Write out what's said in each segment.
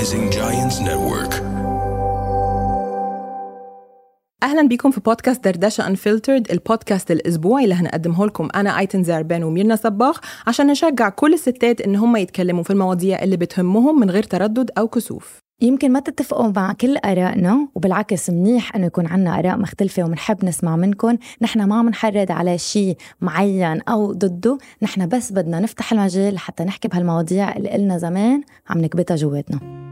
Rising Giants Network. أهلا بيكم في بودكاست دردشة انفلترد البودكاست الأسبوعي اللي هنقدمه لكم. أنا أيتن زعربان وميرنا صباغ عشان نشجع كل الستات إن هم يتكلموا في المواضيع اللي بتهمهم من غير تردد أو كسوف. يمكن ما تتفقوا مع كل آرائنا وبالعكس منيح إنه يكون عنا آراء مختلفة ومنحب نسمع منكم. نحن ما منحرض على شيء معين أو ضده. نحن بس بدنا نفتح المجال لحتى نحكي بهالمواضيع اللي قلنا زمان عم نكبتها جواتنا.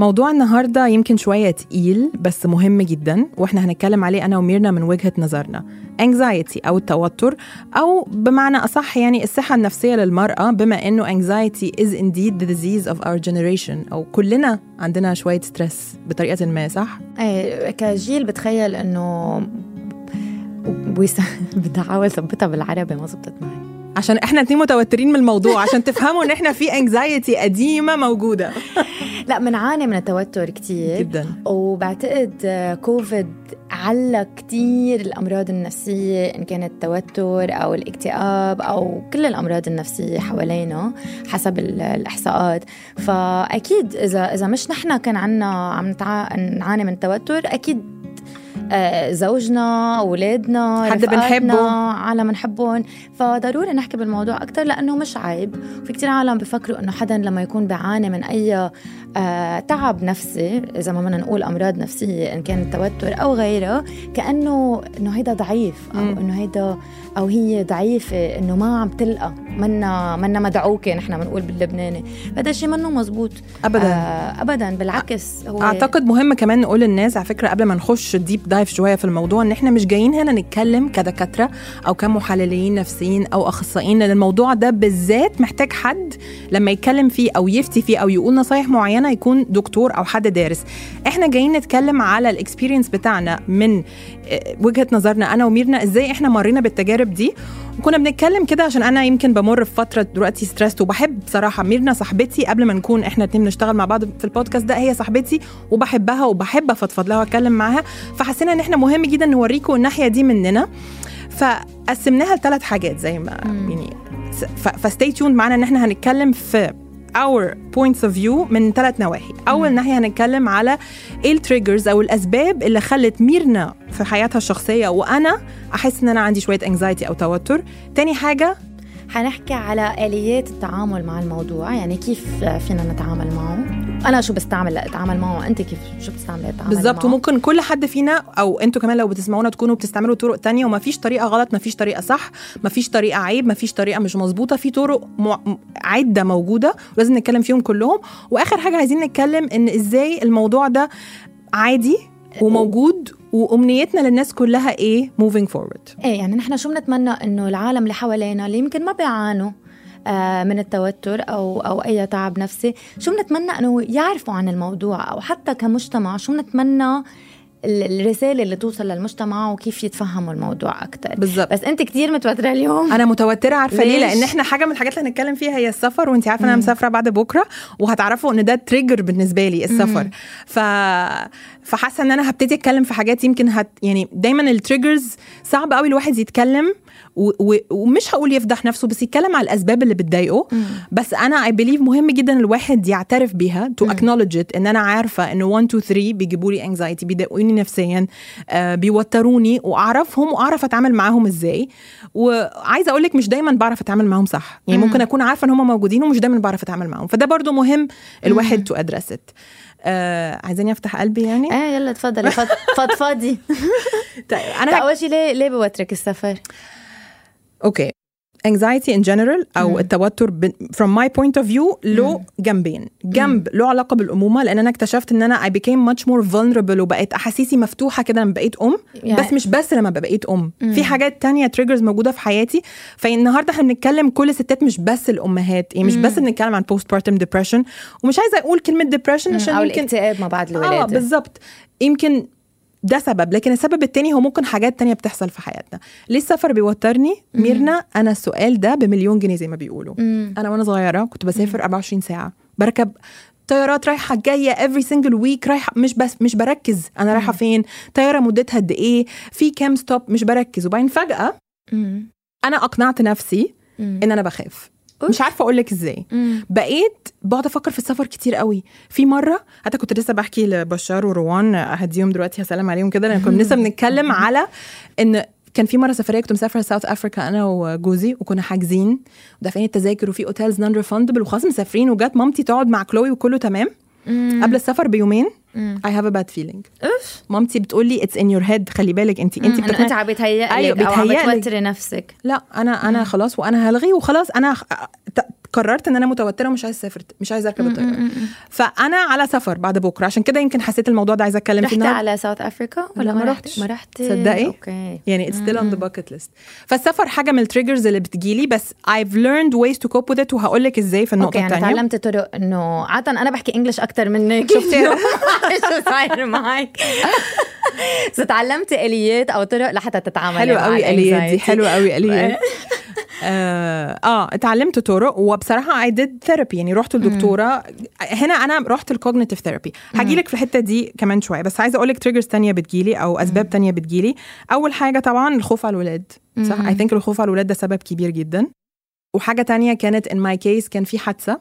موضوع النهاردة يمكن شوية تقيل بس مهم جدا وإحنا هنتكلم عليه أنا وميرنا من وجهة نظرنا anxiety أو التوتر أو بمعنى أصح يعني الصحة النفسية للمرأة بما أنه anxiety is indeed the disease of our generation أو كلنا عندنا شوية ستريس بطريقة ما صح؟ إيه كجيل بتخيل إنه. بدي أحاول أثبتها بالعربي ما زبطت معي عشان إحنا اتنين متوترين من الموضوع عشان تفهموا ان إحنا في انكزايتي قديمة موجودة. لا بنعاني من التوتر كتير. جدا. وبعتقد كوفيد علق كتير الأمراض النفسية إن كانت التوتر أو الاكتئاب أو كل الأمراض النفسية حوالينا حسب الإحصاءات. فأكيد إذا إذا مش نحن كان عنا عم نعاني من التوتر أكيد آه، زوجنا اولادنا حد بنحبه. عالم بنحبهم فضروري نحكي بالموضوع أكثر لأنه مش عيب. في كثير عالم بفكروا إنه حدا لما يكون بيعاني من أي آه تعب نفسي إذا ما بدنا نقول أمراض نفسية إن كان التوتر أو غيرها كأنه إنه هيدا ضعيف أو إنه هيدا أو هي ضعيفة إنه ما عم تلقى. منا منا مدعوكه نحن بنقول باللبناني. هذا الشيء منه مزبوط. ابدا. آه ابدا بالعكس هو أعتقد مهم كمان نقول للناس على فكرة قبل ما نخش deep dive شوية في الموضوع إن إحنا مش جايين هنا نتكلم كدكاترة أو كمحللين نفسيين أو أخصائيين لأن الموضوع ده بالذات محتاج حد لما يتكلم فيه أو يفتي فيه أو يقول نصايح معينة يكون دكتور أو حد دارس. إحنا جايين نتكلم على ال experience بتاعنا من آه، وجهة نظرنا أنا وميرنا إزاي إحنا مرينا بالتجارب دي. وكنا بنتكلم كده عشان أنا يمكن بمر في فترة دلوقتي stress وبحب بصراحة ميرنا صاحبتي قبل ما نكون إحنا اتنين بنشتغل مع بعض في البودكاست ده هي صاحبتي وبحبها وبحب أفضفض لها وأتكلم معاها. فحسينا إن إحنا مهم جدا نوريكم الناحية دي مننا. فقسمناها لثلاث حاجات زي ما يعني ف stay tuned معانا إن إحنا هنتكلم في our points of view من ثلاث نواحي. أول ناحية هنتكلم على إيه ال triggers أو الأسباب اللي خلت ميرنا في حياتها الشخصية وأنا أحس إن أنا عندي شوية anxiety أو توتر. تاني حاجة؟ حنحكي على آليات التعامل مع الموضوع يعني كيف فينا نتعامل معه. أنا شو بستعمل لاتعامل معه؟ أنت كيف شو بتستعمل لاتعامل بالظبط وممكن كل حد فينا أو أنتوا كمان لو بتسمعونا تكونوا بتستعملوا طرق تانية وما فيش طريقة غلط ما فيش طريقة صح ما فيش طريقة عيب ما فيش طريقة مش مظبوطة في طرق عدة موجودة ولازم نتكلم فيهم كلهم. وآخر حاجة عايزين نتكلم إن إزاي الموضوع ده عادي وموجود وأمنيتنا للناس كلها إيه moving forward إيه يعني نحن شو بنتمنى إنه العالم اللي حوالينا اللي يمكن ما بيعانوا من التوتر أو أو أي تعب نفسي. شو بنتمنى إنه يعرفوا عن الموضوع أو حتى كمجتمع شو بنتمنى الرسالة اللي توصل للمجتمع وكيف يتفهموا الموضوع أكثر بالظبط. بس أنت كثير متوترة اليوم. أنا متوترة عارفة ليه؟ لأن إحنا حاجة من الحاجات اللي هنتكلم فيها هي السفر وأنت عارفة أنا مسافرة بعد بكرة وهتعرفوا إن ده trigger بالنسبة لي السفر. مم. ف فحاسة إن أنا هبتدي أتكلم في حاجات يمكن هت يعني دايما ال triggers صعب قوي الواحد يتكلم ومش هقول يفضح نفسه بس يتكلم على الأسباب اللي بتضايقه. بس أنا I believe مهم جدا الواحد يعترف بيها to acknowledge it إن أنا عارفة انه 1 2 3 بيجيبوا لي anxiety بيضايقوني نفسيا آه بيوتروني وأعرفهم وأعرف أتعامل معاهم إزاي. وعايزة أقول لك مش دايما بعرف أتعامل معاهم صح. يعني ممكن أكون عارفة إن هم موجودين ومش دايما بعرف أتعامل معاهم. فده برضو مهم الواحد to address it آه عايزاني أفتح قلبي يعني؟ آه يلا تفضلي فضفضي طيب أنا أول شيء ليه ليه بوترك السفر؟ okay. Anxiety in general أو التوتر ب- from my point of view له جنبين. جنب له علاقة بالأمومة لأن أنا اكتشفت إن أنا I became much more vulnerable وبقيت أحاسيسي مفتوحة كده لما بقيت أم يعني- بس مش بس لما بقيت أم. في حاجات تانية triggers موجودة في حياتي. فالنهاردة إحنا بنتكلم كل الستات مش بس الأمهات يعني مش بس بنتكلم عن post partum depression. ومش عايزة أقول كلمة depression عشان أو يمكن الاكتئاب ما بعد الولادة. آه بالظبط. يمكن ده سبب لكن السبب التاني هو ممكن حاجات تانية بتحصل في حياتنا. ليه السفر بيوترني؟ ميرنا أنا السؤال ده بمليون جنيه زي ما بيقولوا. أنا وأنا صغيرة كنت بسافر 24 ساعة. بركب طيارات رايحة جاية every single week رايحة مش بس مش بركز أنا رايحة فين طيارة مدتها قد إيه في كام ستوب مش بركز. وبعدين فجأة مم. أنا أقنعت نفسي. إن أنا بخاف. مش عارفة أقول لك إزاي. مم. بقيت بقعد أفكر في السفر كتير قوي. في مرة حتى كنت لسه بحكي لبشار وروان اهديهم دلوقتي هسلم عليهم كده لأن كنا لسه بنتكلم على إن كان في مرة سفرية كنت مسافرة South Africa أنا وجوزي وكنا حاجزين ودافعين التذاكر وفي hotels non-refundable وخلاص مسافرين وجات مامتي تقعد مع كلوي وكله تمام. قبل السفر بيومين. I have a bad feeling. أوف. مامتي بتقول لي it's in your head خلي بالك انت انت بتقنعي انت عم بيتهيأ أيوة، لك أو عم. بتوتري نفسك. لا أنا أنا خلاص وأنا هلغي وخلاص أنا قررت إن أنا متوترة ومش عايزة أسافر مش عايزة أركب الطيارة. فأنا على سفر بعد بكرة عشان كده يمكن حسيت الموضوع ده عايزة أتكلم فيه النهارده. على South Africa ولا لا، ما رحتش. ما رحتي تصدقي؟ okay. يعني it's still on the bucket list. فالسفر حاجة من ال triggers اللي بتجيلي بس I've learned ways to cope with it وهقول لك إزاي في okay النقطه يعني الثانية تعلمت طرق إنه عادة أنا بحكي English أكثر منك شفتي؟ شو صاير معك بس تعلمتي آليات أو طرق لحتى تتعاملي حلوة مع قوي آليات دي. حلوة قوي آليات. آه اتعلمت طرق وبصراحة I did therapy يعني رحت لدكتورة. هنا أنا رحت ال cognitive therapy هاجي لك في الحتة دي كمان شوية بس عايزة أقول لك triggers تانية بتجيلي أو أسباب تانية بتجيلي. أول حاجة طبعا الخوف على الولاد صح؟ I think الخوف على الولاد ده سبب كبير جدا. وحاجة تانية كانت in my case كان في حادثة. آه،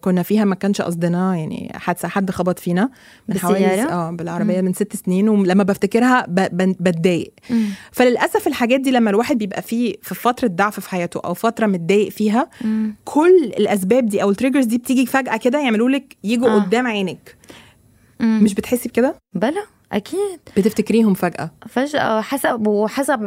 كنا فيها ما كانش قصدنا يعني حادثة حد خبط فينا من حوالي؟ آه بالعربية من ست سنين ولما بفتكرها بتضايق مم. فللأسف الحاجات دي لما الواحد بيبقى فيه في فترة ضعف في حياته أو فترة متضايق فيها مم. كل الأسباب دي أو ال triggers دي بتيجي فجأة كده يعملوا لك يجوا آه. آه. قدام عينك مم. مش بتحسي بكده بلا أكيد. بتفتكريهم فجأة؟ فجأة حسب وحسب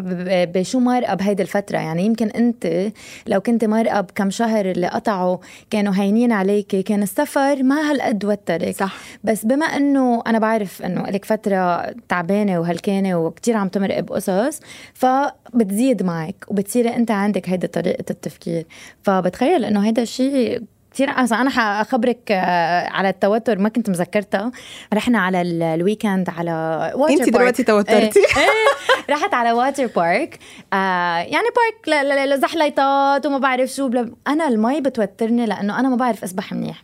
بشو مرقة بهيدي الفترة. يعني يمكن أنت لو كنت مرقة بكم شهر اللي قطعوا كانوا هينين عليك كان السفر ما هالقد وترك. صح. بس بما إنه أنا بعرف إنه لك فترة تعبانة وهلكانة وكتير عم تمرق بقصص فبتزيد معك وبتصيري أنت عندك هيدي طريقة التفكير. فبتخيل إنه هيدا الشيء كثير أنا حخبرك آه، على التوتر ما كنت مذكرتها رحنا على ال- ال weekend على water انت دلوقتي توترتي. إيه. إيه. رحت على water park آه يعني park لزحليطات وما بعرف شو بلا أنا المي بتوترني لأنه أنا ما بعرف أسبح منيح.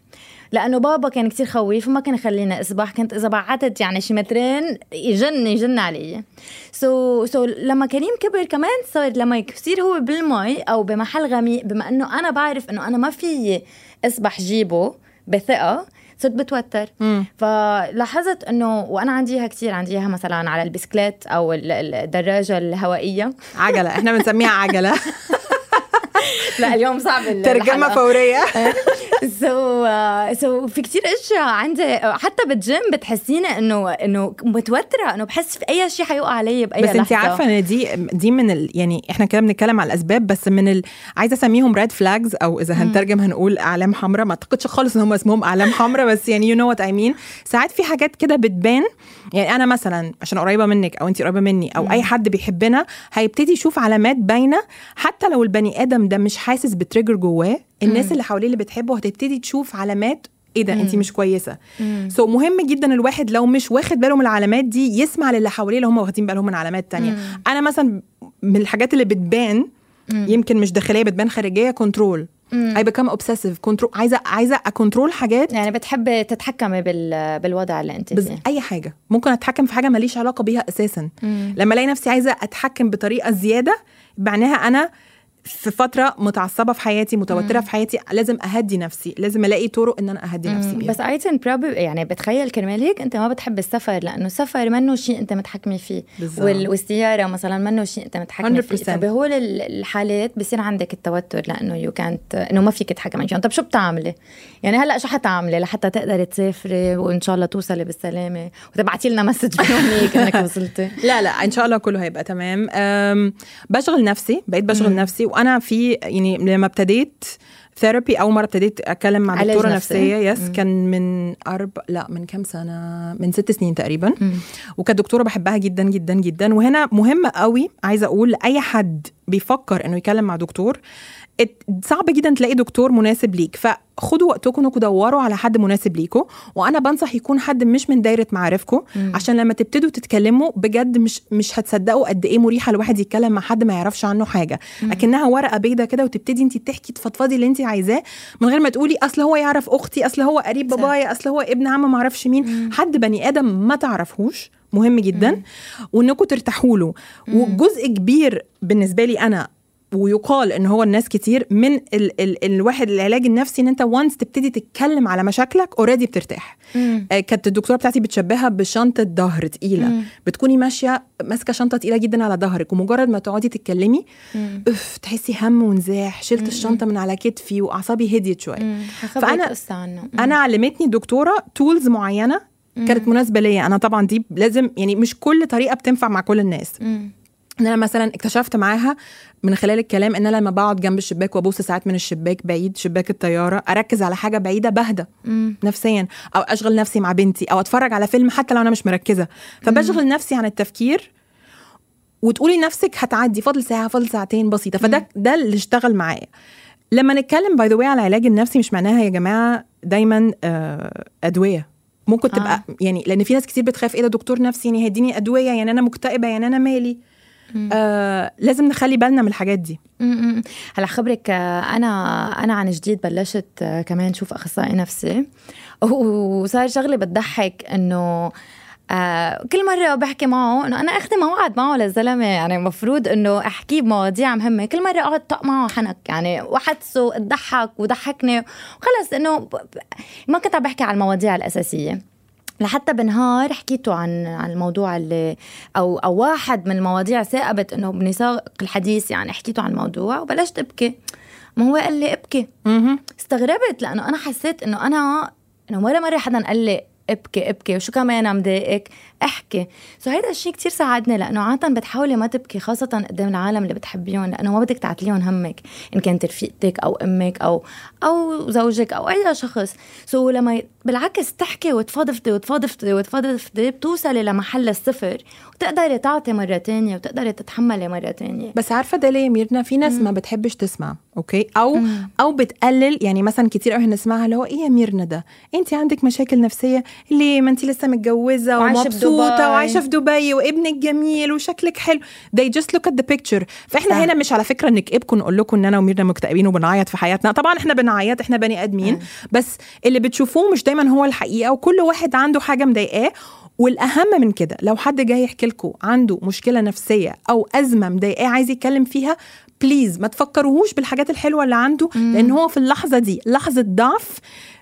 لأنه بابا كان كتير خويف وما كان يخليني أسبح. كنت إذا بعدت يعني شي مترين يجن يجن علي. so, so لما كريم كبر كمان صار لما يصير هو بالمي أو بمحل غميق بما إنه أنا بعرف إنه أنا ما في أسبح جيبه بثقة صرت بتوتر. مم. فلاحظت إنه وأنا عندي إياها كثير عندي إياها مثلا على البسكليت أو ال- ال- الدراجة الهوائية. عجلة إحنا بنسميها عجلة. لا اليوم صعب ترجمة. فورية. so so في كتير اشياء عندي حتى بالجيم بتحسيني إنه إنه متوترة إنه بحس في أي شيء حيوقع علي بأي بس انت عارفة إن دي دي من ال يعني إحنا كده بنتكلم على الأسباب بس من ال عايزة أسميهم red flags أو إذا هنترجم هنقول أعلام حمراء. ما أعتقدش خالص إن هم اسمهم أعلام حمراء بس يعني you know what I mean ساعات في حاجات كده بتبان. يعني أنا مثلا عشان قريبة منك أو انت قريبة مني أو أي حد بيحبنا هيبتدي يشوف علامات باينة حتى لو البني آدم ده مش حاسس ب trigger جواه الناس اللي حواليه اللي بتحبه هتبتدي تشوف علامات إيه ده؟ انت مش كويسة. so مهم جدا الواحد لو مش واخد باله من العلامات دي يسمع للي حواليه اللي هم واخدين بالهم من علامات تانية. أنا مثلا من الحاجات اللي بتبان يمكن مش داخلية بتبان خارجية control I become obsessive control عايزة عايزة ا control حاجات. يعني بتحبي تتحكمي بال بالوضع اللي أنت فيه. أي حاجة. ممكن أتحكم في حاجة ماليش علاقة بيها أساسا. لما ألاقي نفسي عايزة أتحكم بطريقة زيادة معناها أنا في فترة متعصبة في حياتي متوترة في حياتي لازم أهدي نفسي لازم ألاقي طرق إن أنا أهدي نفسي بيها. بس probably يعني بتخيل كرمال هيك أنت ما بتحب السفر لأنه السفر منه شيء أنت متحكمة فيه. بالظبط. وال- والسيارة مثلا منه شيء أنت متحكمة فيه. 100%. فبهول ال- الحالات بصير عندك التوتر لأنه يو كانت إنه ما فيك تتحكمي فيه طب شو بتعملي؟ يعني هلأ شو حتعملي لحتى تقدري تسافري وإن شاء الله توصلي بالسلامة؟ وتبعتي لنا message هيك إنك وصلتي. لا لا إن شاء الله كله هيبقى تمام. بشغل نفسي بقيت بشغل نفسي وأنا في يعني لما ابتديت therapy أول مرة ابتديت أتكلم مع دكتورة نفسي. نفسية yes مم. كان من أربع لا من كام سنة من ست سنين تقريبا مم. وكانت دكتورة بحبها جدا جدا جدا وهنا مهم قوي عايزة أقول لاي حد بيفكر إنه يكلم مع دكتور صعب جدا تلاقي دكتور مناسب ليك. فخدوا وقتكم انكم دوروا على حد مناسب ليكم وأنا بنصح يكون حد مش من دايرة معارفكم عشان لما تبتدوا تتكلموا بجد مش مش هتصدقوا قد إيه مريحة الواحد يتكلم مع حد ما يعرفش عنه حاجة. أكنها ورقة بيضة كده وتبتدي انت تحكي تفضفضي اللي انت عايزاه. من غير ما تقولي أصل هو يعرف أختي أصل هو قريب. بابايا أصل هو ابن عم ما أعرفش مين. حد بني آدم ما تعرفهوش مهم جدا. وإنكم ترتاحوا له. وجزء كبير بالنسبة لي أنا ويقال إن هو الناس كتير من ال ال الواحد العلاج النفسي إن أنت once تبتدي تتكلم على مشاكلك already بترتاح مم. آه، كانت الدكتورة بتاعتي بتشبهها بشنطة ظهر تقيلة مم. بتكوني ماشية ماسكة شنطة تقيلة جدا على ظهرك ومجرد ما تقعدي تتكلمي مم. اف تحسي هم ونزاح شلت الشنطة من على كتفي وأعصابي هديت شوية مم. عنه مم. أنا علمتني الدكتوره tools معينة كانت مناسبة ليا أنا طبعا دي لازم يعني مش كل طريقة بتنفع مع كل الناس مم. إن أنا مثلا اكتشفت معاها من خلال الكلام إن أنا لما بقعد جنب الشباك وأبص ساعات من الشباك بعيد شباك الطيارة أركز على حاجة بعيدة بهدى مم. نفسيا أو أشغل نفسي مع بنتي أو أتفرج على فيلم حتى لو أنا مش مركزة. فبشغل نفسي عن التفكير وتقولي لنفسك هتعدي فاضل ساعة فاضل ساعتين بسيطة. فده ده اللي اشتغل معايا. لما نتكلم باي ذا على العلاج النفسي مش معناها يا جماعة دايما آه، أدوية. ممكن تبقى آه. يعني لأن في ناس كتير بتخاف إيه ده دكتور نفسي يعني هيديني أدوية يعني أنا مكتئبة يعني أنا مالي. آه لازم نخلي بالنا من الحاجات دي. م-م. هلا خبرك آه، أنا أنا عن جديد بلشت آه، كمان شوف أخصائي نفسي. وصار شغله بتضحك إنه آه كل مرة بحكي معه إنه أنا اخذ موعد معه للزلمة. يعني المفروض إنه احكيه بمواضيع مهمة. كل مرة أقعد طق معه حنك. يعني وحدثه اضحك وضحكني. وخلص إنه ما كنت عم بحكي على المواضيع الأساسية. لحتى بنهار حكيته عن عن الموضوع اللي أو أو واحد من المواضيع ثاقبت إنه بنساق الحديث يعني حكيته عن الموضوع وبلشت أبكي. ما هو قال لي أبكي. استغربت لأنه أنا حسيت إنه أنا إنه ولا مرة حدا قال لي ابكي ابكي. وشو كمان مضايقك احكي. سو هيدا الشيء كتير ساعدني لأنه عاده بتحاولي ما تبكي خاصه قدام العالم اللي بتحبيهم لأنه ما بدك تعتليهم همك إن كانت رفيقتك أو أمك أو أو زوجك أو أي شخص. so لما ي- بالعكس تحكي وتفضفضي وتفضفضي وتفضفضي بتوصلي لمحل الصفر وتقدري تعطي مرة تانية وتقدري تتحملي مرة تانية. بس عارفة ده ليه ميرنا؟ في ناس ما بتحبش تسمع أوكي؟ أو مم. أو بتقلل يعني مثلا كتير قوي نسمعها اللي هو إيه يا ميرنا ده؟ انت عندك مشاكل نفسية؟ ليه ما انت لسه متجوزة ومبسوطة. وعايشة في دبي وابنك جميل وشكلك حلو they just look at the picture فإحنا صح. هنا مش على فكرة نكئبكم نقول لكم إن أنا وميرنا مكتئبين وبنعيط في حياتنا طبعا إحنا بنعيط إحنا بني آدمين مم. بس اللي بتشوفوه مش دايما هو الحقيقة وكل واحد عنده حاجة مضايقاه والأهم من كده لو حد جاي يحكي لكم عنده مشكلة نفسية أو أزمة مضايقاه عايز يتكلم فيها please ما تفكروهوش بالحاجات الحلوة اللي عنده لأن هو في اللحظة دي لحظة ضعف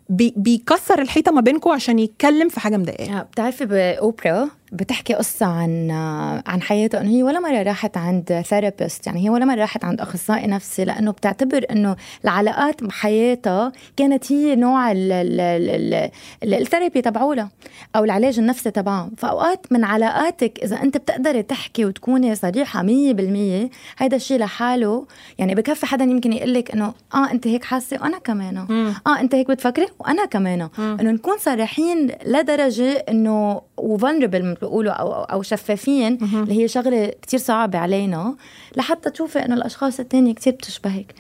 بي بيكسر الحيطة ما بينكم عشان يتكلم في حاجة مضايقاه. آه، بتعرفي بأوبرا بتحكي قصة عن عن حياتها إنه هي ولا مرة راحت عند therapist يعني هي ولا مرة راحت عند أخصائي نفسي لأنه بتعتبر إنه العلاقات بحياتها كانت هي نوع ال- ال- ال- ال- ال therapy تبعولها أو العلاج النفسي تبعها فأوقات من علاقاتك إذا أنت بتقدري تحكي وتكوني صريحة 100% هيدا الشيء لحاله يعني بكفي حدا يمكن يقول لك إنه آه أنت هيك حاسة وأنا كمان آه أنت هيك بتفكري وأنا كمان إنه نكون صريحين لدرجة إنه و vulnerable مثل بيقولوا أو أو شفافين اللي هي شغلة كتير صعبة علينا لحتى تشوفي إنه الأشخاص التانية كتير بتشبهك.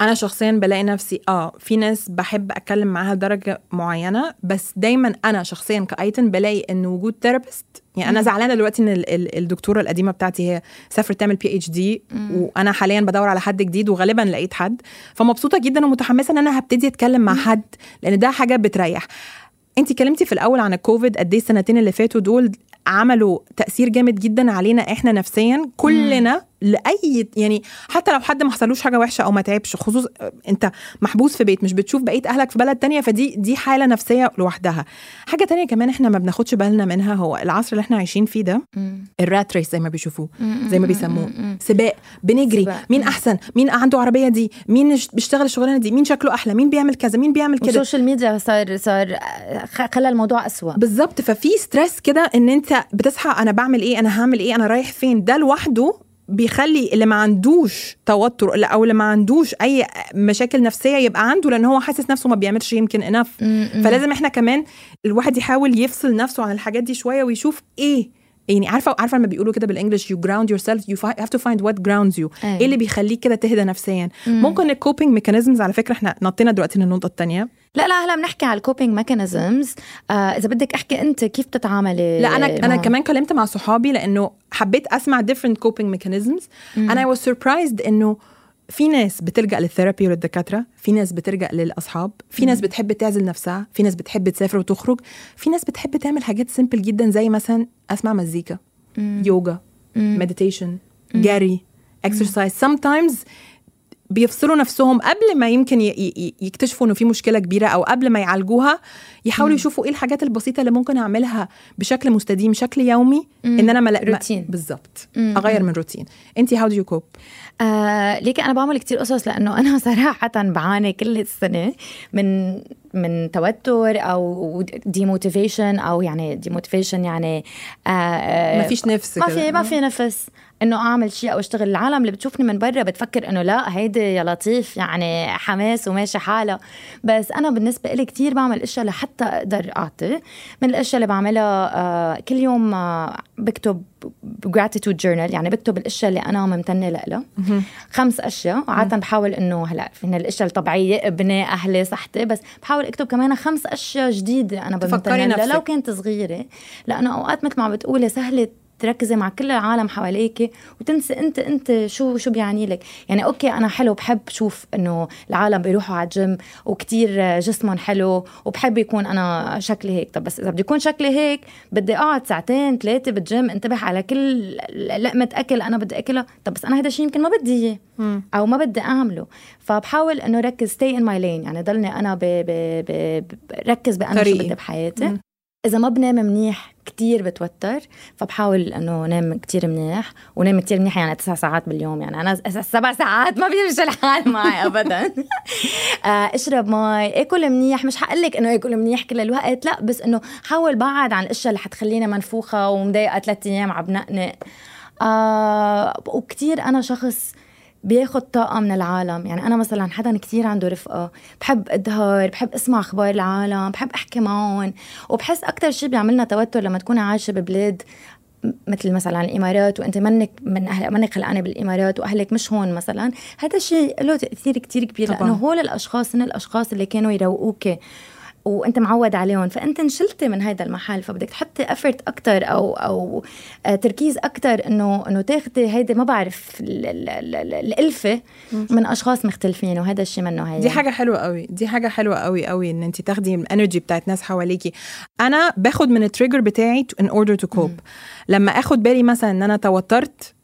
أنا شخصيا بلاقي نفسي آه في ناس بحب أتكلم معاها لدرجة معينة بس دايما أنا شخصيا كآيتن بلاقي إن وجود therapist يعني أنا زعلانة دلوقتي إن ال- ال- الدكتورة القديمة بتاعتي هي سافرت تعمل PhD وأنا حاليا بدور على حد جديد وغالبا لقيت حد. فمبسوطة جدا ومتحمسة إن أنا هبتدي أتكلم مع حد لأن ده حاجة بتريح. انت كلمتي في الأول عن الكوفيد قد إيه السنتين اللي فاتوا دول عملوا تأثير جامد جدا علينا إحنا نفسيا. كلنا لأي يعني حتى لو حد ما حصلوش حاجة وحشة أو ما تعبش خصوص أنت محبوس في بيت مش بتشوف بقية أهلك في بلد تانية فدي دي حالة نفسية لوحدها. حاجة تانية كمان إحنا ما بناخدش بالنا منها هو العصر اللي إحنا عايشين فيه ده الرات ريس زي ما بيشوفوه زي ما بيسموه. سباق بنجري سباق. مين أحسن؟ مين عنده عربية دي؟ مين بيشتغل الشغلانة دي؟ مين شكله أحلى؟ مين بيعمل كذا؟ مين بيعمل كده؟ والسوشيال ميديا صار صار خلى الموضوع أسوأ. بالظبط ففي stress كده إن أنت بتصحى أنا بعمل إيه أنا هعمل إيه أنا رايح فين. ده لوحده بيخلي اللي ما عندوش توتر أو اللي ما عندوش أي مشاكل نفسية يبقى عنده لأن هو حاسس نفسه ما بيعملش يمكن enough فلازم إحنا كمان الواحد يحاول يفصل نفسه عن الحاجات دي شوية ويشوف إيه. يعني عارفة عارفة لما بيقولوا كده بال English ground yourself you fi- have to find what grounds you. أيوة. إيه اللي بيخليك كده تهدى نفسيا؟ ممكن ال coping mechanisms على فكرة إحنا نطينا دلوقتي للنقطة الثانية لا لا هلا بنحكي على ال coping mechanisms آه إذا بدك أحكي أنت كيف بتتعاملي لا أنا أنا معهم؟ كمان كلمت مع صحابي لأنه حبيت أسمع different coping mechanisms. أنا I was surprised إنه في ناس بتلجأ لل therapy وللدكاترة في ناس بتلجأ للأصحاب في ناس بتحب تعزل نفسها في ناس بتحب تسافر وتخرج في ناس بتحب تعمل حاجات simple جدا زي مثلا أسمع مزيكا يوجا meditation جري exercise. Sometimes بيفصلوا نفسهم قبل ما يمكن يكتشفوا إنه في مشكلة كبيرة أو قبل ما يعالجوها يحاولوا يشوفوا إيه الحاجات البسيطة اللي ممكن أعملها بشكل مستديم شكل يومي إن أنا ملا... روتين. بالظبط أغير من روتين. انت how do you cope آه ليكي أنا بعمل كتير قصص لأنه أنا صراحة بعاني كل السنة من من توتر أو demotivation أو يعني demotivation يعني آه ما فيش نفس ما. في ما في نفس. إنه أعمل شيء أو أشتغل العالم اللي بتشوفني من برا بتفكر إنه لا هيدي يا لطيف يعني حماس وماشي حالها بس أنا بالنسبة لي كتير بعمل أشياء لحتى أقدر أعطي. من الأشياء اللي بعملها آه كل يوم آه بكتب gratitude journal يعني بكتب الأشياء اللي أنا ممتنة لها خمس أشياء. وعادة بحاول إنه هلا من الأشياء الطبيعية ابني أهلي صحتي بس بحاول أكتب كمان خمس أشياء جديدة أنا تفكري بممتنة لها نفسك. لو كنت صغيرة. لأنه أوقات مثل ما عم بتقولي سهلة تركزي مع كل العالم حواليك وتنسي انت انت شو شو بيعني لك. يعني أوكي أنا حلو بحب شوف إنه العالم بيروحوا على الجيم وكتير جسمهم حلو وبحب يكون أنا شكلي هيك. طب بس إذا بدي يكون شكلي هيك بدي أقعد ساعتين ثلاثة بالجيم انتبه على كل لقمة أكل أنا بدي أكلها. طب بس أنا هذا الشيء يمكن ما بدي إياه أو ما بدي أعمله. فبحاول إنه ركز stay in my lane. يعني ضلني أنا ب ب ب بركز بأنا شو. بدي بحياتي. إذا ما بنام منيح كتير بتوتر فبحاول إنه نام كتير منيح ونام كتير منيح يعني تسع ساعات باليوم. يعني أنا سبع ساعات ما بيمشي الحال معي ابدا. آه، اشرب مي آكل منيح. مش حقول لك إنه اكل منيح كل الوقت لا بس إنه حاول بعد عن الأشياء اللي حتخليني منفوخة ومضايقة ثلاث أيام عم بنقنق آه وكتير أنا شخص بياخد طاقة من العالم. يعني أنا مثلا حدا كتير عنده رفقة بحب أظهر بحب أسمع أخبار العالم بحب أحكي معهم وبحس أكتر شيء بيعملنا توتر لما تكوني عايشة ببلاد مثل مثلا الإمارات وأنت منك من أهل منك خلقانة بالإمارات وأهلك مش هون مثلا. هذا الشيء له تأثير كتير كبير طبعاً. لأنه هول الأشخاص هن الأشخاص اللي كانوا يروقوك. وانت معود عليهم فأنت انشلتي من هذا المحل فبدك تحطي افرت أكثر أو أو آه، تركيز أكثر إنه إنه تاخذي هيدي ما بعرف ال- ال- ال- ال- الألفة من أشخاص مختلفين وهذا الشيء منه هي دي حاجة حلوة قوي دي حاجة حلوة قوي قوي إن أنت تاخدي ال energy بتاعت ناس حواليكي. أنا باخد من ال trigger بتاعي in order to cope. لما آخد بالي مثلا إن أنا توترت.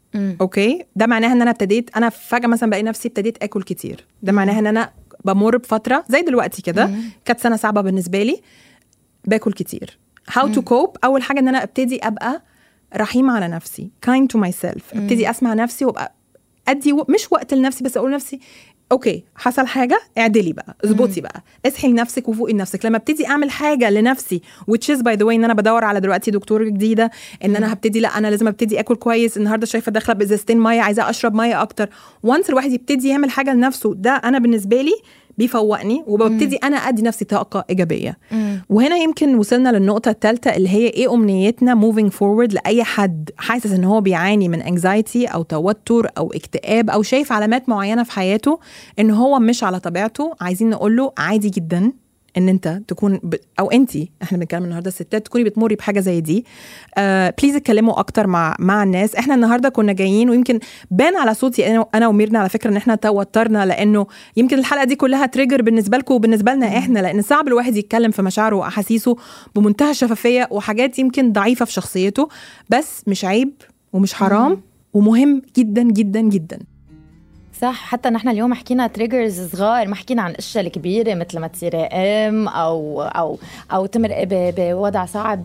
okay؟ ده معناها إن أنا ابتديت أنا فجأة مثلا بلاقي نفسي ابتديت آكل كتير. ده معناها إن أنا بمر بفترة زي دلوقتي كده كانت سنة صعبة بالنسبة لي باكل كتير. How to cope أول حاجة إن أنا أبتدي أبقى رحيمة على نفسي kind to myself. أبتدي أسمع نفسي وأبقى أدي و... مش وقت لنفسي بس أقول لنفسي okay حصل حاجة؟ اعدلي بقى اظبطي بقى اصحي لنفسك وفوقي لنفسك. لما ابتدي أعمل حاجة لنفسي which is by the way إن أنا بدور على دلوقتي دكتور جديدة إن أنا هبتدي لأ أنا لازم أبتدي آكل كويس النهارده شايفة داخلة بإزازتين مية عايزة أشرب مية أكتر. وانس الواحد يبتدي يعمل حاجة لنفسه ده أنا بالنسبة لي بيفوقني وببتدي أنا أدي نفسي طاقة إيجابية. وهنا يمكن وصلنا للنقطة الثالثه اللي هي إيه أمنيتنا moving forward لأي حد حاسس إن هو بيعاني من anxiety أو توتر أو اكتئاب أو شايف علامات معينة في حياته إن هو مش على طبيعته عايزين نقول له عادي جدا. إن أنت تكون ب... أو انت إحنا بنتكلم النهارده الستات تكوني بتمري بحاجة زي دي. آه بليز اتكلموا أكتر مع مع الناس. إحنا النهارده كنا جايين ويمكن بان على صوتي أنا أنا وميرنا على فكرة إن إحنا توترنا لأنه يمكن الحلقة دي كلها trigger بالنسبة لكم وبالنسبة لنا إحنا لأن صعب الواحد يتكلم في مشاعره وأحاسيسه بمنتهى الشفافية وحاجات يمكن ضعيفة في شخصيته بس مش عيب ومش حرام ومهم جدا جدا جدا. صح حتى نحن اليوم حكينا triggers صغار ما حكينا عن الاشياء الكبيرة مثل ما تصيري ام أو أو أو تمرقي ب- بوضع صعب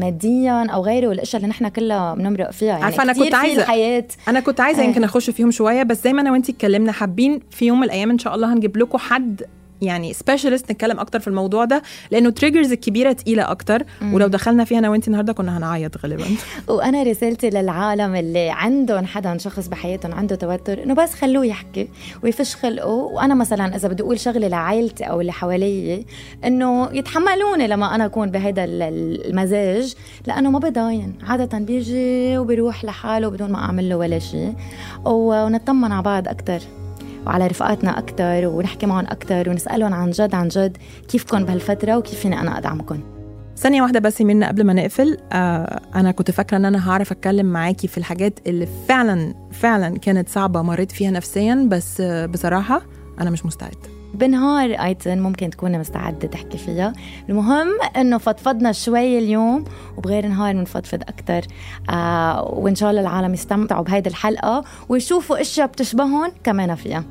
ماديا أو غيره والاشياء اللي نحن كلها بنمرق فيها يعني عارفة أنا كتير كنت في عايزة- الحياة أنا كنت عايزة آه. يمكن أخش فيهم شوية بس زي ما أنا وأنتي اتكلمنا حابين في يوم من الأيام إن شاء الله هنجيب لكم حد يعني specialist نتكلم أكتر في الموضوع ده لأنه triggers الكبيرة تقيلة أكتر ولو دخلنا فيها أنا وانت النهارده كنا هنعيط غالبا. وأنا رسالتي للعالم اللي عندهم حدا شخص بحياتهم عنده توتر إنه بس خلوه يحكي ويفش خلقه. وأنا مثلا إذا بدي أقول شغلة لعائلتي أو اللي حوالي إنه يتحملوني لما أنا أكون بهيدا المزاج لأنه ما بضاين. عادة بيجي وبيروح لحاله بدون ما أعمل له ولا شيء ونطمن على بعض أكثر وعلى رفقاتنا أكثر ونحكي معهم أكثر ونسألهم عن جد عن جد كيفكم بهالفترة وكيف فيني أنا أدعمكم ثانية واحدة بس منا قبل ما نقفل آه أنا كنت فاكرة إن أنا هعرف أتكلم معاكي في الحاجات اللي فعلا فعلا كانت صعبة مريت فيها نفسيا بس آه بصراحة أنا مش مستعدة. بنهار ايتن ممكن تكوني مستعدة تحكي فيها. المهم إنه فضفضنا شوي اليوم وبغير نهار بنفضفض أكثر آه وإن شاء الله العالم يستمتعوا بهيدي الحلقة ويشوفوا إشياء بتشبههم كمان فيها.